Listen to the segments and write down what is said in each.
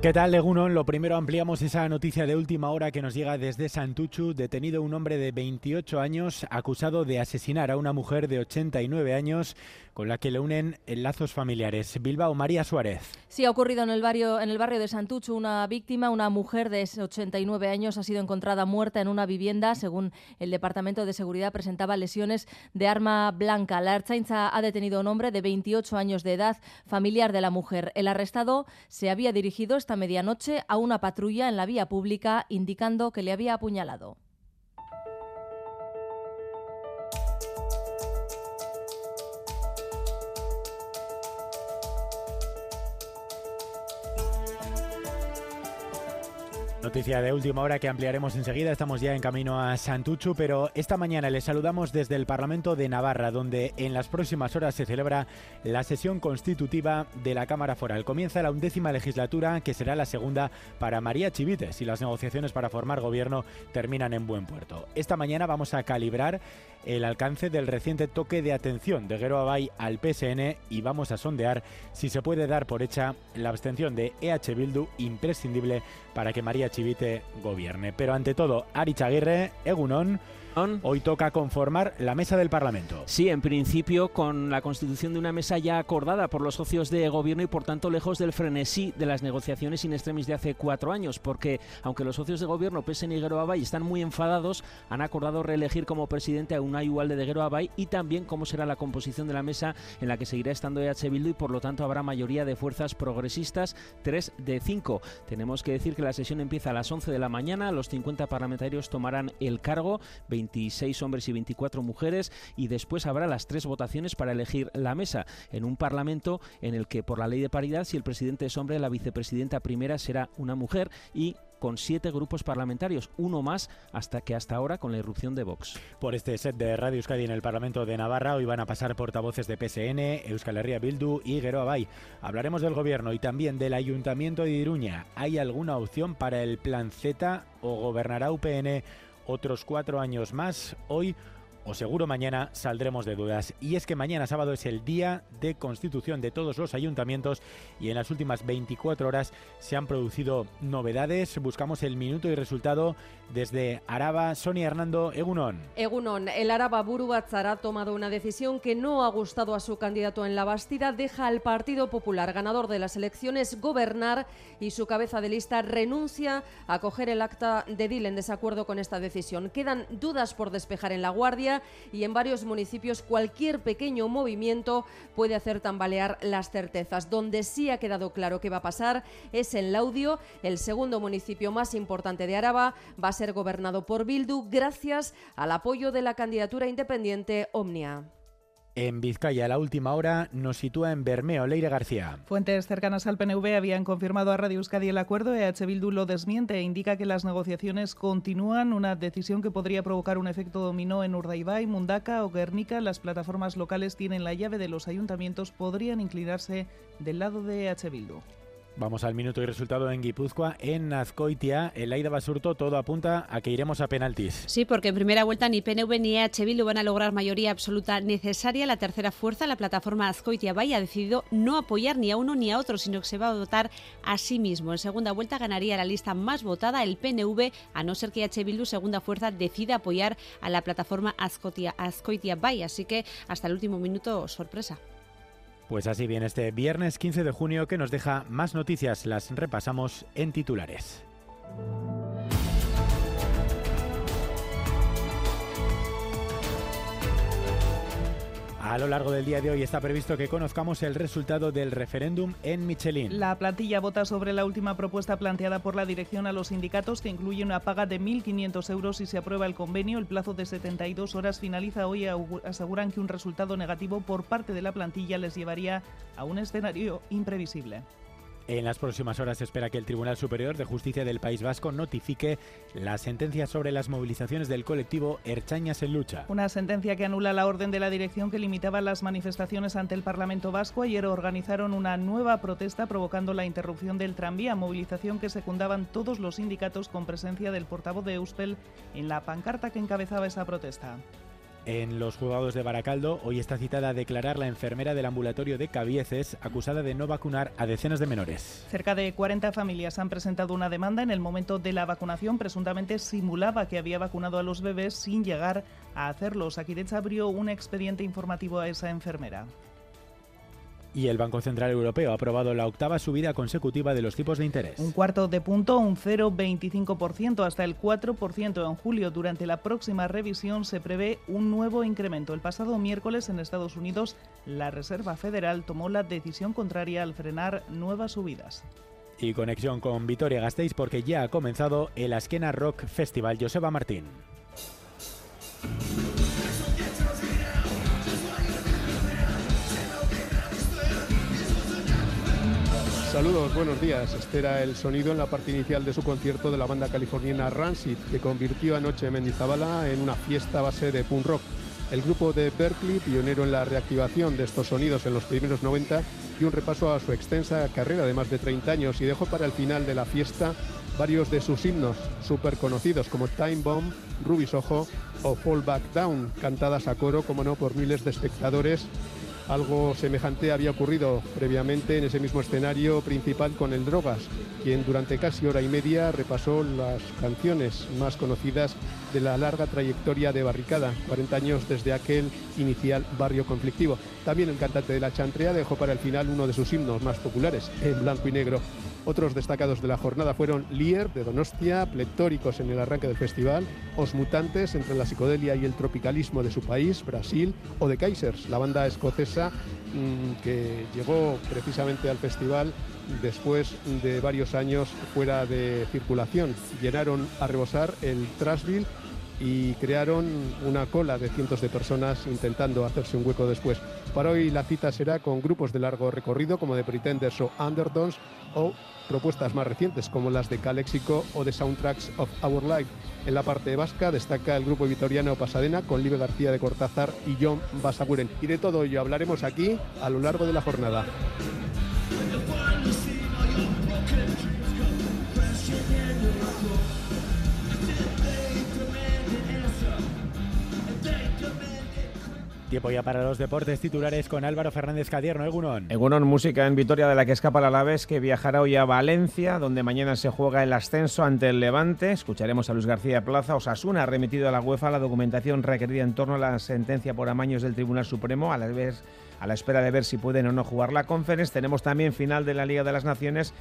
¿Qué tal, Legunon? Lo primero ampliamos esa noticia de última hora que nos llega desde Santuchu. Detenido un hombre de 28 años acusado de asesinar a una mujer de 89 años con la que le unen lazos familiares. Bilbao, María Suárez. Sí, ha ocurrido en el barrio, en el barrio de Santuchu. Una víctima, una mujer de 89 años, ha sido encontrada muerta en una vivienda. Según el Departamento de Seguridad, presentaba lesiones de arma blanca. La Ertzaintza ha detenido a un hombre de 28 años de edad, familiar de la mujer. El arrestado se había dirigido esta medianoche a una patrulla en la vía pública, indicando que le había apuñalado. Noticia de última hora que ampliaremos enseguida. Estamos ya en camino a Santuchu, pero esta mañana les saludamos desde el Parlamento de Navarra, donde en las próximas horas se celebra la sesión constitutiva de la Cámara Foral. Comienza la undécima legislatura, que será la segunda para María Chivites, y las negociaciones para formar gobierno terminan en buen puerto. Esta mañana vamos a calibrar el alcance del reciente toque de atención de Gero Abay al PSN y vamos a sondear si se puede dar por hecha la abstención de EH Bildu imprescindible para que María Chivite gobierne. Pero ante todo, Ari Aguirre, Egunon, Hoy toca conformar la mesa del Parlamento. Sí, en principio con la constitución de una mesa ya acordada por los socios de gobierno y por tanto lejos del frenesí de las negociaciones in extremis de hace cuatro años, porque aunque los socios de gobierno, PSN y Abay, están muy enfadados, han acordado reelegir como presidente a Unai Ualde de Guero Abay y también cómo será la composición de la mesa en la que seguirá estando EH Bildu y por lo tanto habrá mayoría de fuerzas progresistas, tres de cinco. Tenemos que decir que la sesión empieza a las 11 de la mañana, los 50 parlamentarios tomarán el cargo, 26 hombres y 24 mujeres y después habrá las tres votaciones para elegir la mesa en un parlamento en el que por la ley de paridad si el presidente es hombre la vicepresidenta primera será una mujer y con siete grupos parlamentarios, uno más hasta que hasta ahora con la irrupción de Vox. Por este set de Radio Euskadi en el Parlamento de Navarra hoy van a pasar portavoces de PSN, Euskal Herria Bildu y Gero Abay. Hablaremos del gobierno y también del Ayuntamiento de Iruña. ¿Hay alguna opción para el Plan Z o gobernará UPN otros cuatro años más. Hoy seguro mañana saldremos de dudas. Y es que mañana sábado es el día de constitución de todos los ayuntamientos y en las últimas 24 horas se han producido novedades. Buscamos el minuto y resultado desde Araba. Sonia Hernando, Egunon. Egunon, el Araba Burubatzar ha tomado una decisión que no ha gustado a su candidato en la Bastida. Deja al Partido Popular, ganador de las elecciones, gobernar y su cabeza de lista renuncia a coger el acta de DIL en desacuerdo con esta decisión. Quedan dudas por despejar en La Guardia y en varios municipios cualquier pequeño movimiento puede hacer tambalear las certezas. Donde sí ha quedado claro qué va a pasar es en Laudio, el segundo municipio más importante de Araba, va a ser gobernado por Bildu gracias al apoyo de la candidatura independiente Omnia. En Vizcaya, la última hora nos sitúa en Bermeo. Leire García. Fuentes cercanas al PNV habían confirmado a Radio Euskadi el acuerdo. EH Bildu lo desmiente e indica que las negociaciones continúan, una decisión que podría provocar un efecto dominó en Urdaibai, Mundaka o Guernica. Las plataformas locales tienen la llave de los ayuntamientos, podrían inclinarse del lado de EH Bildu. Vamos al minuto y resultado en Guipúzcoa, en Azcoitia, el Aida Basurto, todo apunta a que iremos a penaltis. Sí, porque en primera vuelta ni PNV ni EH Bildu van a lograr mayoría absoluta necesaria. La tercera fuerza, la plataforma Azcoitia Bay, ha decidido no apoyar ni a uno ni a otro, sino que se va a votar a sí mismo. En segunda vuelta ganaría la lista más votada el PNV, a no ser que EH Bildu, segunda fuerza, decida apoyar a la plataforma Azcoitia, Azcoitia Bay. Así que hasta el último minuto, sorpresa. Pues así viene este viernes 15 de junio que nos deja más noticias. Las repasamos en titulares. A lo largo del día de hoy está previsto que conozcamos el resultado del referéndum en Michelin. La plantilla vota sobre la última propuesta planteada por la dirección a los sindicatos que incluye una paga de 1.500 euros si se aprueba el convenio. El plazo de 72 horas finaliza hoy. Aseguran que un resultado negativo por parte de la plantilla les llevaría a un escenario imprevisible. En las próximas horas se espera que el Tribunal Superior de Justicia del País Vasco notifique la sentencia sobre las movilizaciones del colectivo Erchañas en Lucha. Una sentencia que anula la orden de la dirección que limitaba las manifestaciones ante el Parlamento Vasco. Ayer organizaron una nueva protesta provocando la interrupción del tranvía, movilización que secundaban todos los sindicatos con presencia del portavoz de Euspel en la pancarta que encabezaba esa protesta. En los juzgados de Baracaldo, hoy está citada a declarar la enfermera del ambulatorio de Cabieces, acusada de no vacunar a decenas de menores. Cerca de 40 familias han presentado una demanda. En el momento de la vacunación, presuntamente simulaba que había vacunado a los bebés sin llegar a hacerlo. Saquirecha abrió un expediente informativo a esa enfermera. Y el Banco Central Europeo ha aprobado la octava subida consecutiva de los tipos de interés. Un cuarto de punto, un 0,25% hasta el 4% en julio. Durante la próxima revisión se prevé un nuevo incremento. El pasado miércoles en Estados Unidos, la Reserva Federal tomó la decisión contraria al frenar nuevas subidas. Y conexión con Vitoria Gasteiz porque ya ha comenzado el Askena Rock Festival Joseba Martín. Saludos, buenos días. Este era el sonido en la parte inicial de su concierto de la banda californiana Rancid, que convirtió anoche Mendizabala en una fiesta base de punk rock. El grupo de Berkeley, pionero en la reactivación de estos sonidos en los primeros 90, dio un repaso a su extensa carrera de más de 30 años y dejó para el final de la fiesta varios de sus himnos súper conocidos como Time Bomb, Ruby Soho o Fall Back Down, cantadas a coro, como no, por miles de espectadores algo semejante había ocurrido previamente en ese mismo escenario principal con el Drogas, quien durante casi hora y media repasó las canciones más conocidas de la larga trayectoria de Barricada, 40 años desde aquel inicial barrio conflictivo. También el cantante de la Chantrea dejó para el final uno de sus himnos más populares, en blanco y negro. Otros destacados de la jornada fueron Lier de Donostia, pletóricos en el arranque del festival, Os Mutantes entre la psicodelia y el tropicalismo de su país, Brasil, o The Kaisers, la banda escocesa mm, que llegó precisamente al festival después de varios años fuera de circulación. Llenaron a rebosar el Trashville y crearon una cola de cientos de personas intentando hacerse un hueco después. Para hoy la cita será con grupos de largo recorrido como The Pretenders o Undertones o propuestas más recientes como las de Calexico o de Soundtracks of Our Life. En la parte vasca destaca el grupo vitoriano Pasadena con Libe García de Cortázar y John Basaguren. Y de todo ello hablaremos aquí a lo largo de la jornada. Tiempo ya para los deportes titulares con Álvaro Fernández Cadierno, Egunon. Egunon, música en Vitoria de la que escapa la Alavés, que viajará hoy a Valencia, donde mañana se juega el ascenso ante el Levante. Escucharemos a Luis García Plaza. Osasuna ha remitido a la UEFA la documentación requerida en torno a la sentencia por amaños del Tribunal Supremo, a la, espera de ver si pueden o no jugar la Conference. Tenemos también final de la Liga de las Naciones.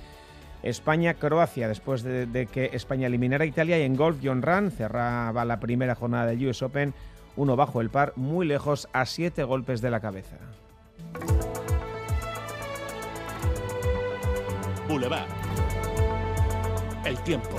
España-Croacia, después de, que España eliminara a Italia y en golf John Run cerraba la primera jornada del US Open uno bajo el par, muy lejos, a siete golpes de la cabeza. Boulevard. El tiempo.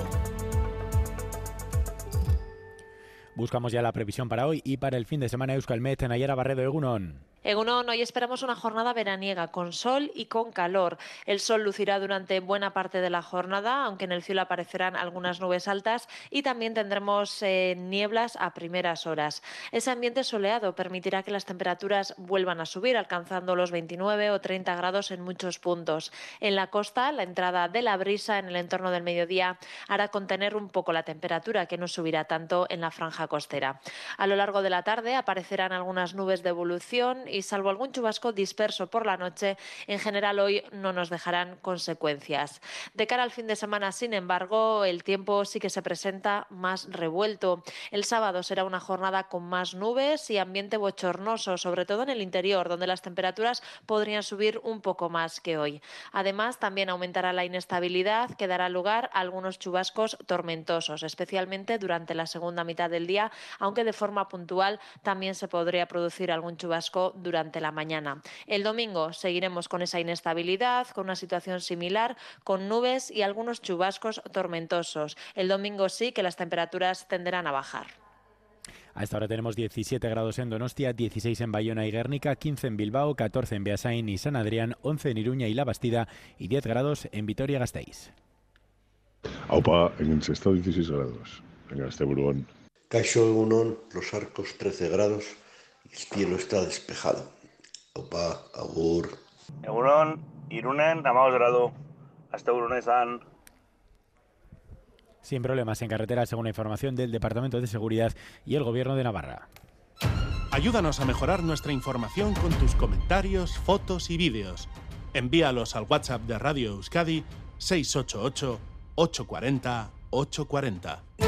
Buscamos ya la previsión para hoy y para el fin de semana Euskalmet en Ayara Barredo Egunon. Egunon, hoy esperamos una jornada veraniega con sol y con calor. El sol lucirá durante buena parte de la jornada, aunque en el cielo aparecerán algunas nubes altas y también tendremos eh, nieblas a primeras horas. Ese ambiente soleado permitirá que las temperaturas vuelvan a subir, alcanzando los 29 o 30 grados en muchos puntos. En la costa, la entrada de la brisa en el entorno del mediodía hará contener un poco la temperatura, que no subirá tanto en la franja costera. A lo largo de la tarde aparecerán algunas nubes de evolución y salvo algún chubasco disperso por la noche, en general hoy no nos dejarán consecuencias. De cara al fin de semana, sin embargo, el tiempo sí que se presenta más revuelto. El sábado será una jornada con más nubes y ambiente bochornoso, sobre todo en el interior, donde las temperaturas podrían subir un poco más que hoy. Además, también aumentará la inestabilidad que dará lugar a algunos chubascos tormentosos, especialmente durante la segunda mitad del día, aunque de forma puntual también se podría producir algún chubasco durante la mañana. El domingo seguiremos con esa inestabilidad, con una situación similar, con nubes y algunos chubascos tormentosos. El domingo sí que las temperaturas tenderán a bajar. Hasta ahora tenemos 17 grados en Donostia, 16 en Bayona y Guernica, 15 en Bilbao, 14 en Beasain y San Adrián, 11 en Iruña y La Bastida y 10 grados en Vitoria-Gasteiz. Aupa, en el estado 16 grados, en este Burgón. Caixo Egunon, Los Arcos 13 grados el cielo está despejado. Aupa, agur. Egunon, Irunen, amaos grado. Hasta Urunesan. Sin problemas en carretera, según la información del Departamento de Seguridad y el Gobierno de Navarra. Ayúdanos a mejorar nuestra información con tus comentarios, fotos y vídeos. Envíalos al WhatsApp de Radio Euskadi 688 840 840.